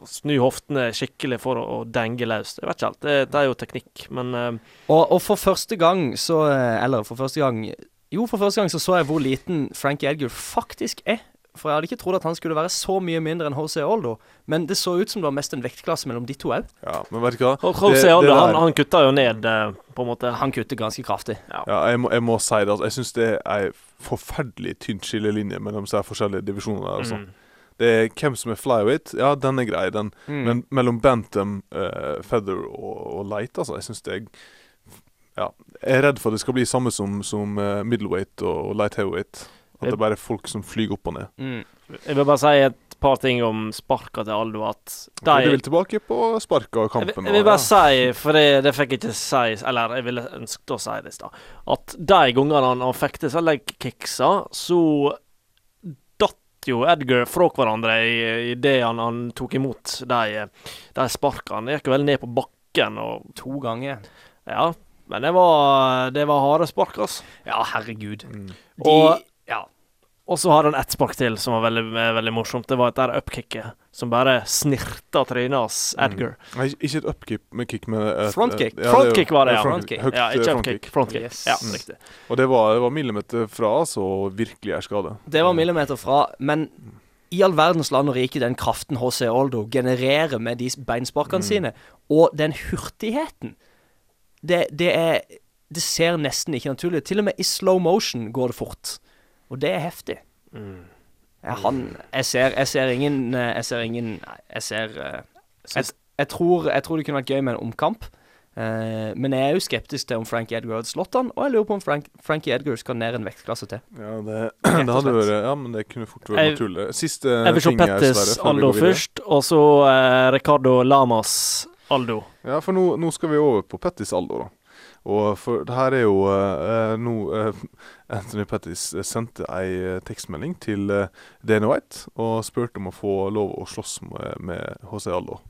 snu hoftene skikkelig for å, å denge løs. Jeg vet ikke helt. Det, det er jo teknikk, men uh... Og, og for første gang så eh, Eller for første gang Jo, for første gang så så jeg hvor liten Frankie Edgar faktisk er. For jeg hadde ikke trodd at han skulle være så mye mindre enn HC Oldo. Men det så ut som det var mest en vektklasse mellom de to òg. Ja, men vet du hva? og Jose det Aldo, han, han kutta jo ned, eh, på en måte. Han kutter ganske kraftig. Ja, jeg må, jeg må si det. Altså, jeg syns det er ei forferdelig tynn skillelinje mellom disse forskjellige divisjonene. Altså. Mm. Det er hvem som er flyweight. Ja, den er grei, den. Mm. Men mellom bantam, uh, feather og, og light, altså. Jeg syns det er Ja. Jeg er redd for at det skal bli samme som, som eh, middleweight og light heavyweight. At det er bare folk som flyr opp og ned. Mm. Jeg vil bare si et par ting om sparka til Aldo. At De Du vil tilbake på sparka og Jeg, vil- kampen. jeg vil bare si, for det, det fikk jeg ikke si Eller jeg ville ønsket å si det i stad, at de gangene han, han fikk disse legkicksa, så datt jo Edgar fra hverandre i, i det han, han tok imot de, de sparkene. Gikk vel ned på bakken og To ganger. Ja. Men det var, det var harde spark, altså. Ja, herregud. Mm. De, Og- ja. Og så hadde han ett spark til som var veldig, veldig morsomt. Det var et der upkicket som bare snirta trynet hans Edgar. Nei, ikke et upkick, men kick med et, Frontkick. ja, er jo- Frontkick var det, ja. Frontkick. Ja, eh, ikke upkick. Frontkick. Yes. Ja, Mm. riktig. Og det var, det var millimeter fra, så virkelig er skade. Det var millimeter fra, men i all verdens land og rike, den kraften HC Oldo genererer med de beinsparkene sine, og den hurtigheten det, det er Det ser nesten ikke naturlig ut. Til og med i slow motion går det fort. Og det er heftig. Mm. Ja, han Jeg ser, jeg ser ingen eh, Jeg ser ingen Jeg ser eh, jeg, jeg, tror, jeg tror det kunne vært gøy med en omkamp. Uh, men jeg er jo skeptisk til om Frankie Edgar hadde slått han, og jeg lurer på om Frank, Frankie Edgar skal ned en vektklasse til. Ja, det, det hadde vært Ja, men det kunne fort vært naturlig. Siste Jeg vil se ting Pettis Aldo først, og så uh, Ricardo Lamas Aldo. Ja, for nå, nå skal vi over på Pettis Aldo, da. Og for det her er jo eh, nå eh, Anthony Pettis sendte ei eh, tekstmelding til uh, Dana White og spurte om å få lov å slåss med, med HC Aldo.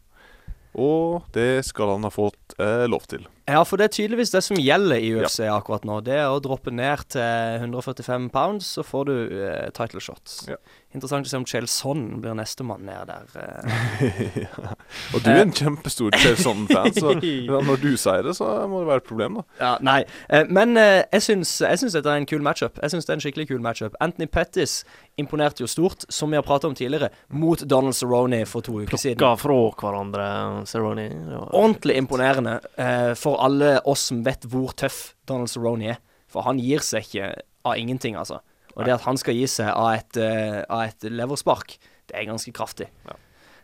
Og det skal han ha fått eh, lov til. Ja, for det er tydeligvis det som gjelder i UFC akkurat nå. Det er å droppe ned til 145 pounds, så får du eh, title shots. Ja. Interessant å se om Chelson blir nestemann ned der. eh. ja. Og du er en kjempestor Chelsea-fan, så når du sier det, så må det være et problem, da. Ja, nei. Eh, men eh, jeg, syns, dette er en kul matchup. Jeg syns det er en skikkelig kul matchup. Anthony Pettis imponerte jo stort, som vi har pratet om tidligere, mot Donald Cerrone for to uker siden. Plukka fra hverandre Cerrone. Ordentlig imponerende eh, for alle oss som vet hvor tøff Donald Cerrone er. For han gir seg ikke av ingenting, altså. Og det at han skal gi seg av et, eh, av et leverspark, det er ganske kraftig. Ja.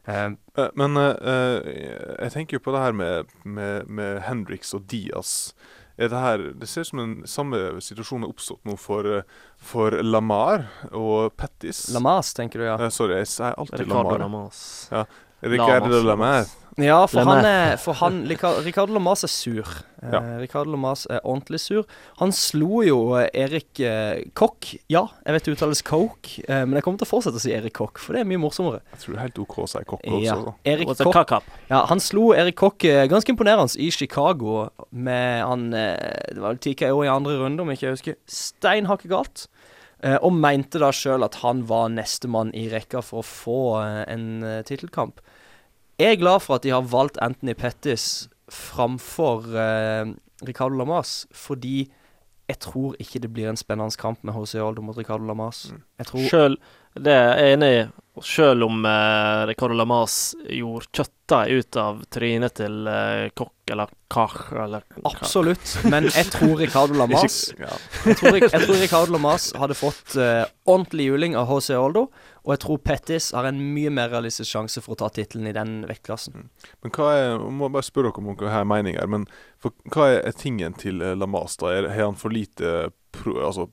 Eh, Men eh, jeg tenker jo på det her med, med, med Hendrix og Diaz. Er det, her, det ser ut som den samme situasjonen er oppstått nå for, for Lamar og Pettis. Lamas, tenker du, ja. Uh, sorry, jeg sier alltid Ricardo Lamar. Lamas. Ricardo Lamas. Lamar. Ja, for han er For han Ricardo Lamas er sur. Eh, Ricardo Lamas er ordentlig sur. Han slo jo eh, Erik eh, Kokk. Ja, jeg vet det uttales Coke, eh, men jeg kommer til å fortsette å si Erik Kokk, for det er mye morsommere. Jeg tror det er helt OK å si kokk også. Ja, da. Erik Kokk. Ja, han slo Erik Kokk eh, ganske imponerende i Chicago med han eh, Det var vel TKO i andre runde, om ikke jeg husker. Steinhakke galt. Eh, og mente da sjøl at han var nestemann i rekka for å få eh, en tittelkamp. Jeg er glad for at de har valgt Anthony Pettis framfor eh, Ricardo Lamas, fordi jeg tror ikke det blir en spennende kamp med HC Aldo mot Ricardo Lamas. Mm. Jeg tror Sjøl, det er jeg enig i. Og Sjøl om eh, Ricardo Lamas gjorde kjøttdeig ut av trynet til eh, Kokk eller Kach eller Absolutt, men jeg tror Ricardo Lamas Jeg tror, jeg tror Ricardo Lamas hadde fått eh, ordentlig juling av HC Oldo, og jeg tror Pettis har en mye mer realistisk sjanse for å ta tittelen i den vektklassen. Men hva er Jeg må bare spørre dere om dere har meninger. Men for, hva er, tingen til eh, Lamas? da? Er- Har han for lite pro, altså,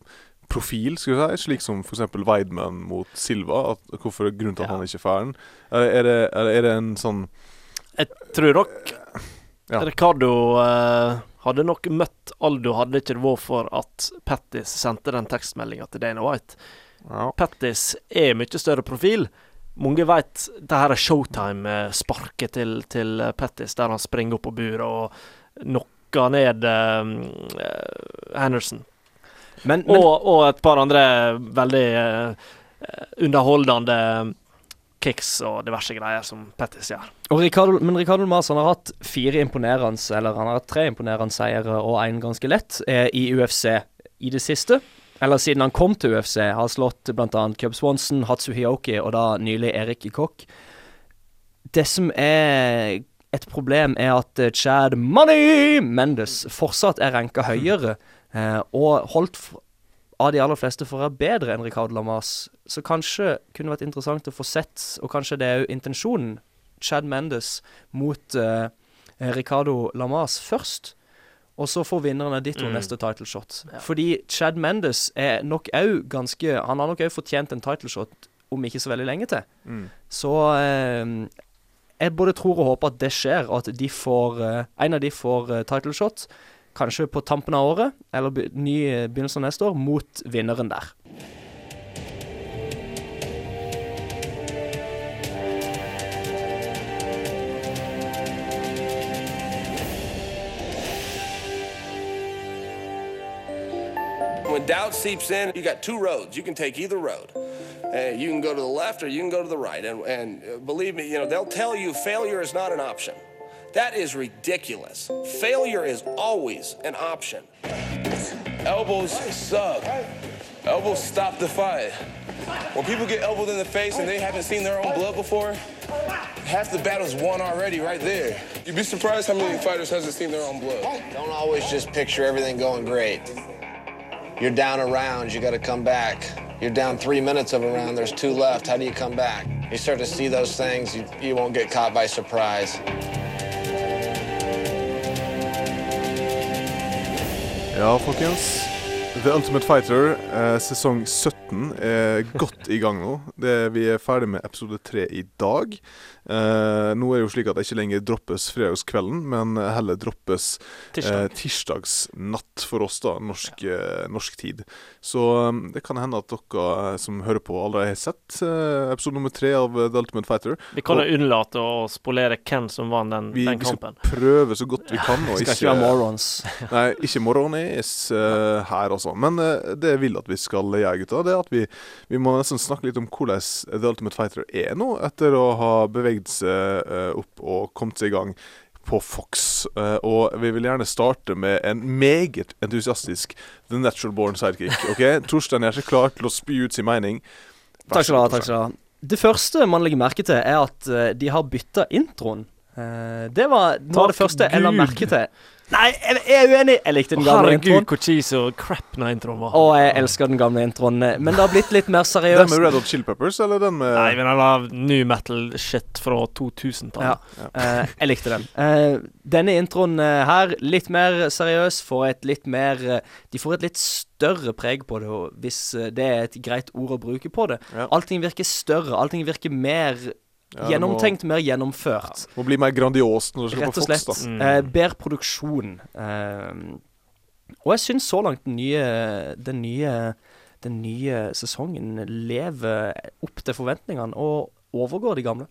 profil, skal vi si, slik som f.eks. Weidman mot Silva. At, hvorfor er grunnen til at Ja. han ikke får den? Er det, er det en sånn Jeg tror nok Ja. Ricardo uh, hadde nok møtt Aldo, hadde ikke det vært for at Pettis sendte den tekstmeldinga til Dana White. Ja. Pettis er mye større profil. Mange vet det her er showtime-sparket til, til Pettis, der han springer opp på buret og knocker ned eh, Henderson. Men, men Og, og et par andre veldig uh, underholdende kicks og diverse greier som Pettis gjør. Ricardo, men Ricardo Mas har hatt fire imponerende Eller han har hatt tre imponerende seire og én ganske lett eh, i UFC i det siste. Eller siden han kom til UFC. Har slått bl.a. Cub Swanson, Hatsu Hioki og da nylig Erik Kokk. Det som er et problem, er at eh, Chad Money Mendes fortsatt er ranka høyere, eh, og holdt av de aller fleste for å være bedre enn Ricardo Lamas. Så kanskje kunne vært interessant å få sett, og kanskje det er jo intensjonen, Chad Mendes mot eh, Ricardo Lamas først. Og så får vinneren av ditto Mm. neste title shot. Ja. Fordi Chad Mendes er nok òg ganske Han har nok òg fortjent en title shot om ikke så veldig lenge til. Mm. Så eh, jeg både tror og håper at det skjer, og at de får eh, en av de får eh, title shot. Kanskje på tampen av året, eller be ny begynnelsen begynnelse av neste år, mot vinneren der. Doubt seeps in, you got two roads. You can take either road. Uh, you can go to the left or you can go to the right. And, and uh, believe me, you know, they'll tell you failure is not an option. That is ridiculous. Failure is always an option. Elbows suck. Elbows stop the fight. When people get elbowed in the face and they haven't seen their own blood before, half the battle's won already right there. You'd be surprised how many fighters hasn't seen their own blood. Don't always just picture everything going great. You're down a round, you got to come back. You're down three minutes of a round, there's two left. How do you come back? You start to see those things, you, you won't get caught by surprise. Ja, folkens. The Ultimate Fighter, eh, sesong 17, er godt i gang nå. Det, vi er ferdig med episode 3 i dag. Eh, nå er det jo slik at det ikke lenger droppes fredagskvelden, men heller droppes eh, tirsdagsnatt for oss, da, norsk, eh, norsk tid. Så um, det kan hende at dere eh, som hører på, allerede har sett eh, episode nummer tre av The Ultimate Fighter. Vi kan jo unnlate å spolere hvem som vant den, Vi, den vi skal prøve så godt vi kan. Og Skal ikke være morons. Nei, ikke Moronis uh, her, altså. Men eh, det jeg vil at vi skal gjøre, gutta, det er at vi, vi må nesten snakke litt om hvordan The Ultimate Fighter er nå, etter å ha beveget seg eh, opp og kommet seg i gang på Fox. Eh, og vi vil gjerne starte med en meget entusiastisk The Natural Born Sidekick. ok? Torstein er ikke klar til å spy ut sin mening. Vær Takk skal du ha. takk skal du ha. Det første man legger merke til, er at de har bytta introen. Det var noe av det første første jeg la Gud. merke til. Nei, jeg jeg er uenig. Jeg likte den gamle Herregud, introen. hvor cheesy og crap den introen var. Og jeg elsker den gamle introen. eh, Men det har blitt litt mer seriøst. Den med Red Hot Chili Peppers, eller den med Nei, men den var new metal-shit fra 2000-tallet. Ja. Eh, jeg likte den. Uh, denne introen her, litt mer seriøs, får et litt mer De får et litt større preg på det, hvis det er et greit ord å bruke på det. Ja. Allting virker større, allting virker mer Ja, Gjennomtenkt, gjennomtenkt, mer gjennomført. Må bli mer grandiost når du skal Rett på og Fox, slett. da. Mm. Eh, bedre produksjon. Eh, og jeg syns så langt den nye, den nye den nye sesongen lever opp til forventningene og overgår de gamle.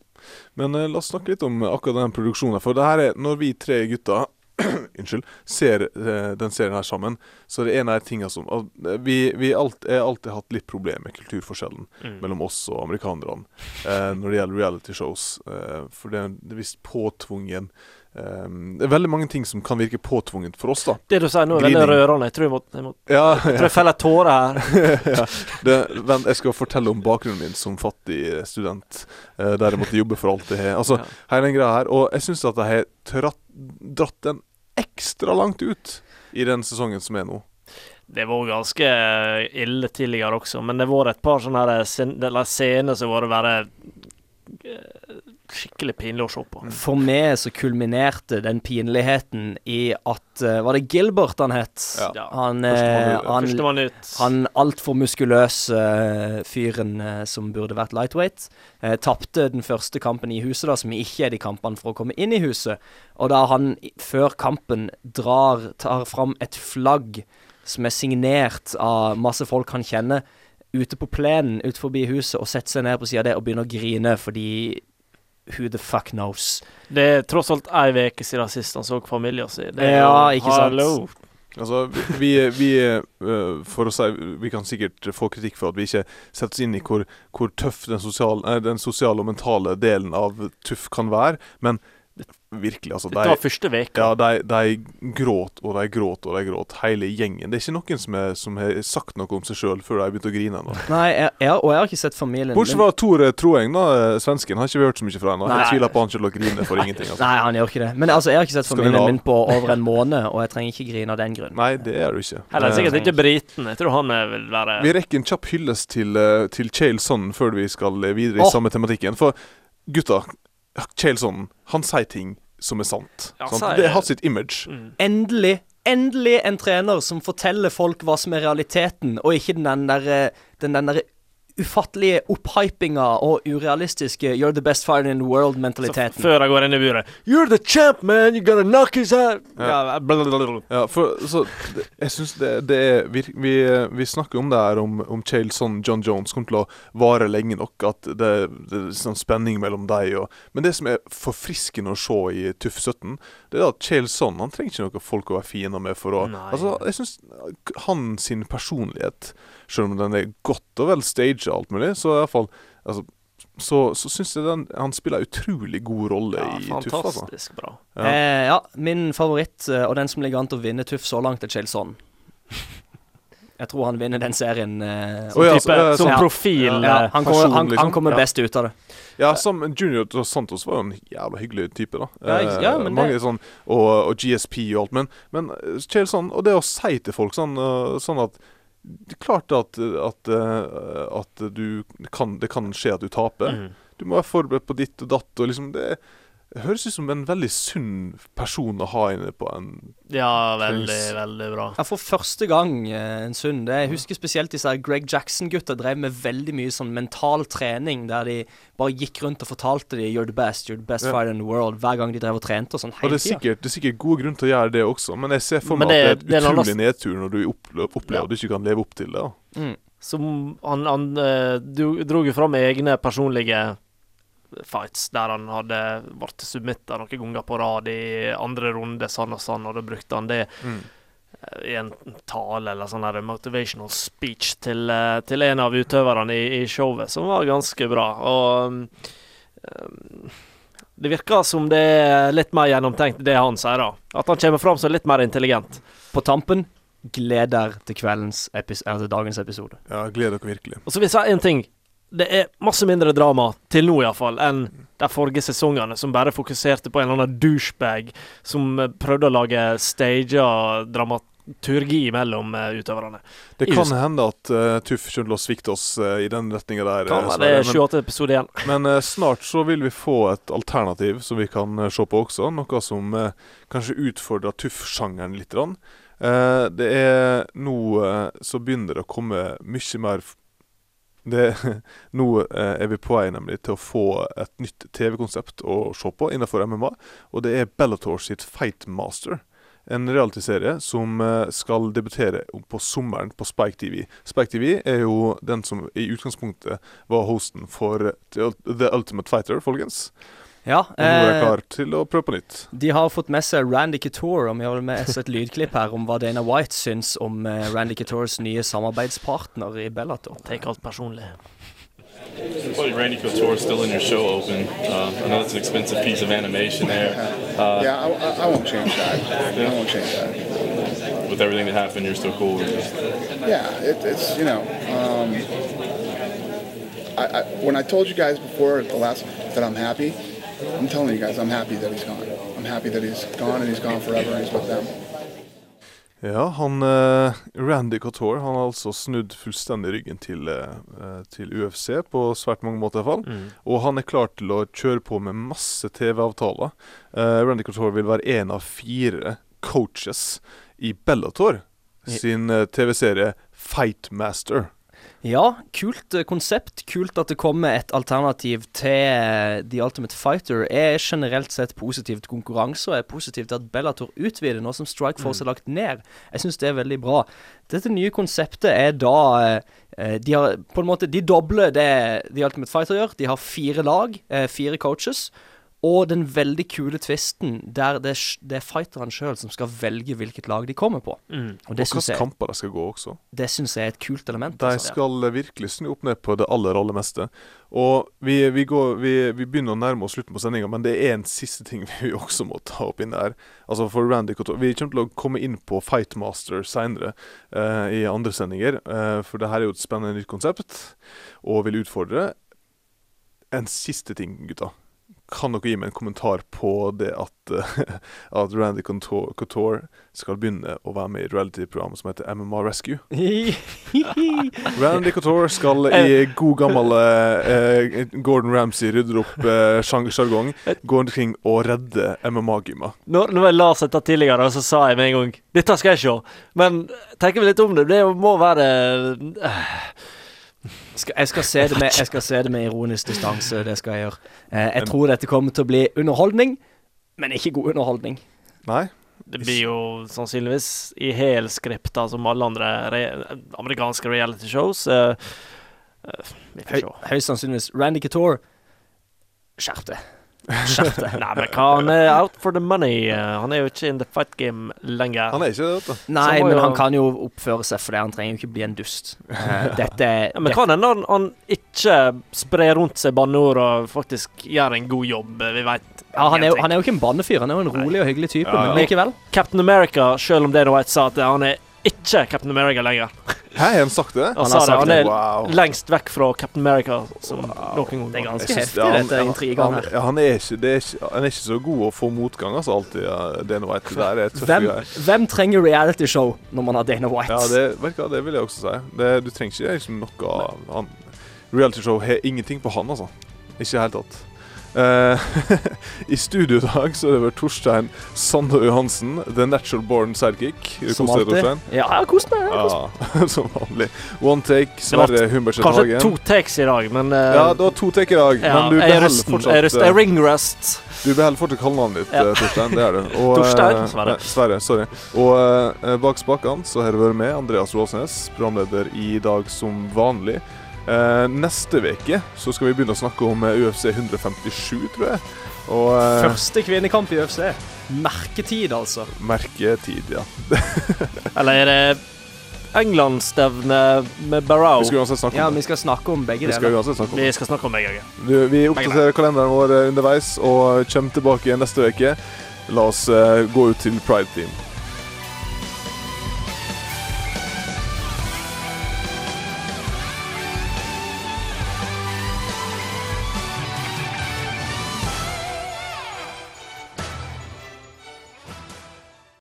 Men eh, la oss snakke litt om akkurat den produksjonen. For det her er når vi tre gutter Unnskyld. Ser eh, den serien her sammen, så det er en av de tingene som al- Vi, vi alt, har alltid hatt litt problemer med kulturforskjellen Mm. mellom oss og amerikanerne eh, når det gjelder reality shows. Eh, for det er, er visst påtvungen eh, Det er veldig mange ting som kan virke påtvunget for oss, da. Det du sier nå, er veldig rørende. Jeg tror jeg må, jeg må Ja, jeg tror jeg feller tårer her. ja. det, vent, jeg skal fortelle om bakgrunnen min som fattig student, uh, der jeg måtte jobbe for alt jeg har. Altså, Ja. hele den greia her. Og jeg syns at jeg har tratt, dratt den ekstra langt ut i den sesongen som er nå. Det var ganske ille tidligere også, men det var et par sånne scener som var vært eh, skikkelig pinlig å se på. For meg så kulminerte den pinligheten i at uh, Var det Gilbert han het? Ja. Han, Førstemann eh, ut. han, han altfor muskuløse uh, fyren som burde vært lightweight, uh, tapte den første kampen i huset, da, som ikke er de kampene for å komme inn i huset. Og da han før kampen drar, tar fram et flagg som er signert av masse folk han kjenner, ute på plenen ut forbi huset, og setter seg ned på sida av det og begynner å grine fordi Who the fuck knows? Det er tross alt ei uke siden sist han så familien sin. Ja, ikke sant? Hallo. Altså, vi, vi For å si Vi kan sikkert få kritikk for at vi ikke setter oss inn i hvor, hvor tøff den sosiale, den sosiale og mentale delen av Tuff kan være, men virkelig, altså Dette var første veka. Ja, de, de gråt og de gråt og de gråt, hele gjengen. Det er ikke noen som, er, som har sagt noe om seg sjøl før de har begynt å grine ennå. Nei, jeg, jeg, og jeg har ikke sett familien. Bortsett fra Tore Troeng, da, eh, svensken. Har ikke vi hørt så mye fra ennå. Jeg tviler på han selv å grine for ingenting. Altså. Nei, han gjør ikke det. Men altså, jeg har ikke sett familien min på over en måned, og jeg trenger ikke grine av den grunn. Nei, det er du ikke. Heller sikkert Eh, ikke briten. Jeg tror han vil være Vi rekker en kjapp hyllest til, uh, til Chale Sonnen før vi skal eh, videre i oh. samme tematikken. For gutta, Chael Sonnen, han sier ting som er sant. Ja, sant? sier- Det har sitt image. Endelig, endelig en trener som forteller folk hva som er realiteten, og ikke den der, eh, den den der ufattelige opphypinga og urealistiske 'you're the best fighter in the world'-mentaliteten. Før jeg går inn i buret You're the champ, man! You gotta knock his head! Ja. Ja. Ja, for så det, Jeg syns det, det er vi, vi, vi snakker om det her om, om Chael John Jones kommer til å vare lenge nok. At det, det er sånn spenning mellom deg og Men det som er forfriskende å se i Tuff 17, det er at Chaleson han trenger ikke noe folk å være fiender med for å Nei. Altså, jeg syns han sin personlighet, selv om den er godt og vel staged og alt mulig, så iallfall altså, så, så syns jeg den, han spiller utrolig god rolle Ja, i Tuff. Altså. fantastisk bra. Ja. Eh, ja, min favoritt, eh, og den som ligger an til å vinne Tuff så langt, er Chilson. Jeg tror han vinner den serien. Eh, Å ja, så- ja, som ja. profil, Ja, eh, han, kommer, han, liksom. han kommer Ja. best ut av det. Ja, som Junior dos Santos var jo en jævla hyggelig type, da. Ja, ja, Eh, men Mange det- sånn, og, og GSP og alt. Men, men eh, sånn, og det å si til folk sånn, eh, sånn at det er klart at, at, eh, at du kan, det kan skje at du taper. Mm. Du må være forberedt på ditt og datt. og liksom det høres ut som en veldig sunn person å ha inne på en Ja, veldig, Trengs- veldig bra. Ja, For første gang eh, en sunn. Det, jeg husker spesielt disse Greg Jackson-gutta drev med veldig mye sånn mental trening, der de bare gikk rundt og fortalte de 'you're the best', 'you're the best Ja. fighter in the world', hver gang de drev og trente og sånn Og det er, sikkert, det er sikkert gode grunn til å gjøre det også, men jeg ser for meg det- at det er et en utrolig nedtur når du opplever, opplever at du ikke kan leve opp til det. Mm. Som han, han du, dro jo fram egne personlige fights, der han hadde vært submitta noen ganger på rad i andre runde, sånn og sånn, og da brukte han det Mm. eh, i en tale eller sånn her motivational speech til, eh, til en av utøverne i, i showet, som var ganske bra. Og um, det virker som det er litt mer gjennomtenkt, det han sier, da. At han kommer fram som litt mer intelligent. På tampen gleder til kveldens epis eller til dagens episode. Ja, gleder dere virkelig. Og så vil jeg si en ting. Det er masse mindre drama, til nå iallfall, enn de forrige sesongene, som bare fokuserte på en eller annen douchebag som eh, prøvde å lage staged dramaturgi mellom eh, utøverne. Det kan hende at uh, Tuff kommer til å svikte oss uh, i den retninga der. Kan være det er Sverre, 28 episoder igjen. men eh, snart så vil vi få et alternativ som vi kan se på også. Noe som kanskje utfordrer Tuff-sjangeren litt. grann. Eh, det er nå så begynner det å komme mye mer det, Nå eh, er vi på vei nemlig til å få et nytt TV-konsept å se på innenfor MMA. Og det er Bellator sitt Fightmaster. En realityserie som eh, skal debutere på sommeren på Spike TV. Spike TV er jo den som i utgangspunktet var hosten for The Ultimate Fighter, folkens. Ja, Og nå er jeg eh, klar til å prøve på nytt. De har fått med seg Randy Couture, og vi har med oss et lydklipp her om hva Dana White syns om eh, Randy Coutures nye samarbeidspartner i Bellator. Take alt personlig. Randy Couture still in your show open. Uh, I know that's an expensive piece of animation there. Uh, yeah, I, I- I won't change that. I won't change that. With everything that happened, you're still cool with it. Yeah, it, it's you know, um, I, I, when I told you guys before the last that I'm happy, I'm telling you guys I'm happy that he's gone. I'm happy that he's gone and he's gone forever and he's with them. Ja, han eh, Randy Couture han har altså snudd fullstendig ryggen til, eh, eh, til UFC, på svært mange måter i hvert fall. Mm. Og han er klar til å kjøre på med masse TV-avtaler. Eh, Randy Couture vil være én av fire coaches i Bellator sin eh, TV-serie Fightmaster. Ja, kult eh, konsept. Kult at det kommer et alternativ til eh, The Ultimate Fighter. Jeg er generelt sett positiv til konkurranse, og er positiv til at Bellator utvider, nå som Strikeforce Mm. er lagt ned. Jeg syns det er veldig bra. Dette nye konseptet er da eh, De har på en måte De dobler det The Ultimate Fighter gjør. De har fire lag, fire coaches. Og den veldig kule tvisten der det, det er fighterne sjøl som skal velge hvilket lag de kommer på. Mm. Og det Og hvilke jeg, kamper de skal gå også. det synes jeg er et kult element. De altså. skal eh, virkelig snu opp ned på det aller, aller meste. Og vi, vi, går, vi, vi begynner å nærme oss slutten på sendinga, men det er en siste ting vi også må ta opp inn der. Altså for Randy Couture Vi kommer til å komme inn på Fightmaster seinere uh, i andre sendinger, uh, for det her er jo et spennende nytt konsept, og vil utfordre. En siste ting, gutta. Kan dere gi meg en kommentar på det at, eh, at Randy Couture, Couture skal begynne å være med i reality-programmet som heter MMA Rescue? Randy Couture skal i god gammel eh, Gordon Ramsay rydder opp eh, sjargong gå omkring og redde MMA-gymmer. Når, når jeg las dette tidligere, så sa jeg med en gang Dette skal jeg se. Men tenker vi litt om det, det må være skal, jeg, skal se det med, jeg skal se det med ironisk distanse, det skal jeg gjøre. Eh, jeg tror dette kommer til å bli underholdning, men ikke god underholdning. Nei. Det blir jo sannsynligvis i helskript, som alle andre re amerikanske reality shows. se. høyst sannsynligvis. Randy Couture, skjerp deg. Skjerp deg. Nei, men hva, han er out for the money. eh, Han er jo ikke in the fight game lenger. Han er ikke det, da. Nei, men jo- han kan jo oppføre seg for det. Han trenger jo ikke bli en dust. Eh, dette er Ja, men kan hende han, han ikke sprer rundt seg banneord og faktisk gjør en god jobb. eh, Vi veit. ja, han, er han er jo ikke en bannefyr. Han er jo en rolig og hyggelig type, Ja, men likevel. Captain America, selv om Dana White sa at han er ikke Captain America lenger. Hæ, har han sagt det? Han, Han sa det. Han er Wow. lengst vekk fra Captain America som noen gang. Det er ganske synes- heftig, ja, han- dette intrigen han, her. ja, han, er ikke, det er ikke, han er ikke så god å få motgang, altså, alltid. Ja, Dana White. Det der er Hvem, hvem trenger reality-show når man har Dana White? Ja, det, vet du hva, det vil jeg også si. Det, du trenger ikke liksom, noe han, Realityshow har ingenting på han, altså. Ikke i det hele tatt. Eh, I studio i dag så er det vel Torstein Sande Johansen, the natural born sidekick. Som alltid. Ja, jeg har kost meg. Ja, som vanlig. One take, Sverre Humbertsen Kanskje to takes i dag, men uh, Ja, det var to take i dag, ja, men du er beholder fortsatt Jeg er, jeg er eh, ring rest. Du beholder fortsatt kallenavnet ditt, Ja. Torstein. Det er du. Og, Torstein, Sverre. nei, Sverre. Sorry. Og uh, bak spakene så har det vært med Andreas Råsnes, programleder i dag som vanlig. Eh, neste uke så skal vi begynne å snakke om eh, UFC 157, tror jeg. Og eh, Første kvinnekamp i UFC. Merketid, altså. merketid, ja. Eller er det England-stevne med Barrow? Vi skal uansett snakke Ja, om det. vi skal snakke om begge Vi skal uansett snakke om. Vi skal snakke om begge. Du, vi oppdaterer kalenderen vår underveis og kommer tilbake igjen neste uke. La oss uh, gå ut til Pride Team.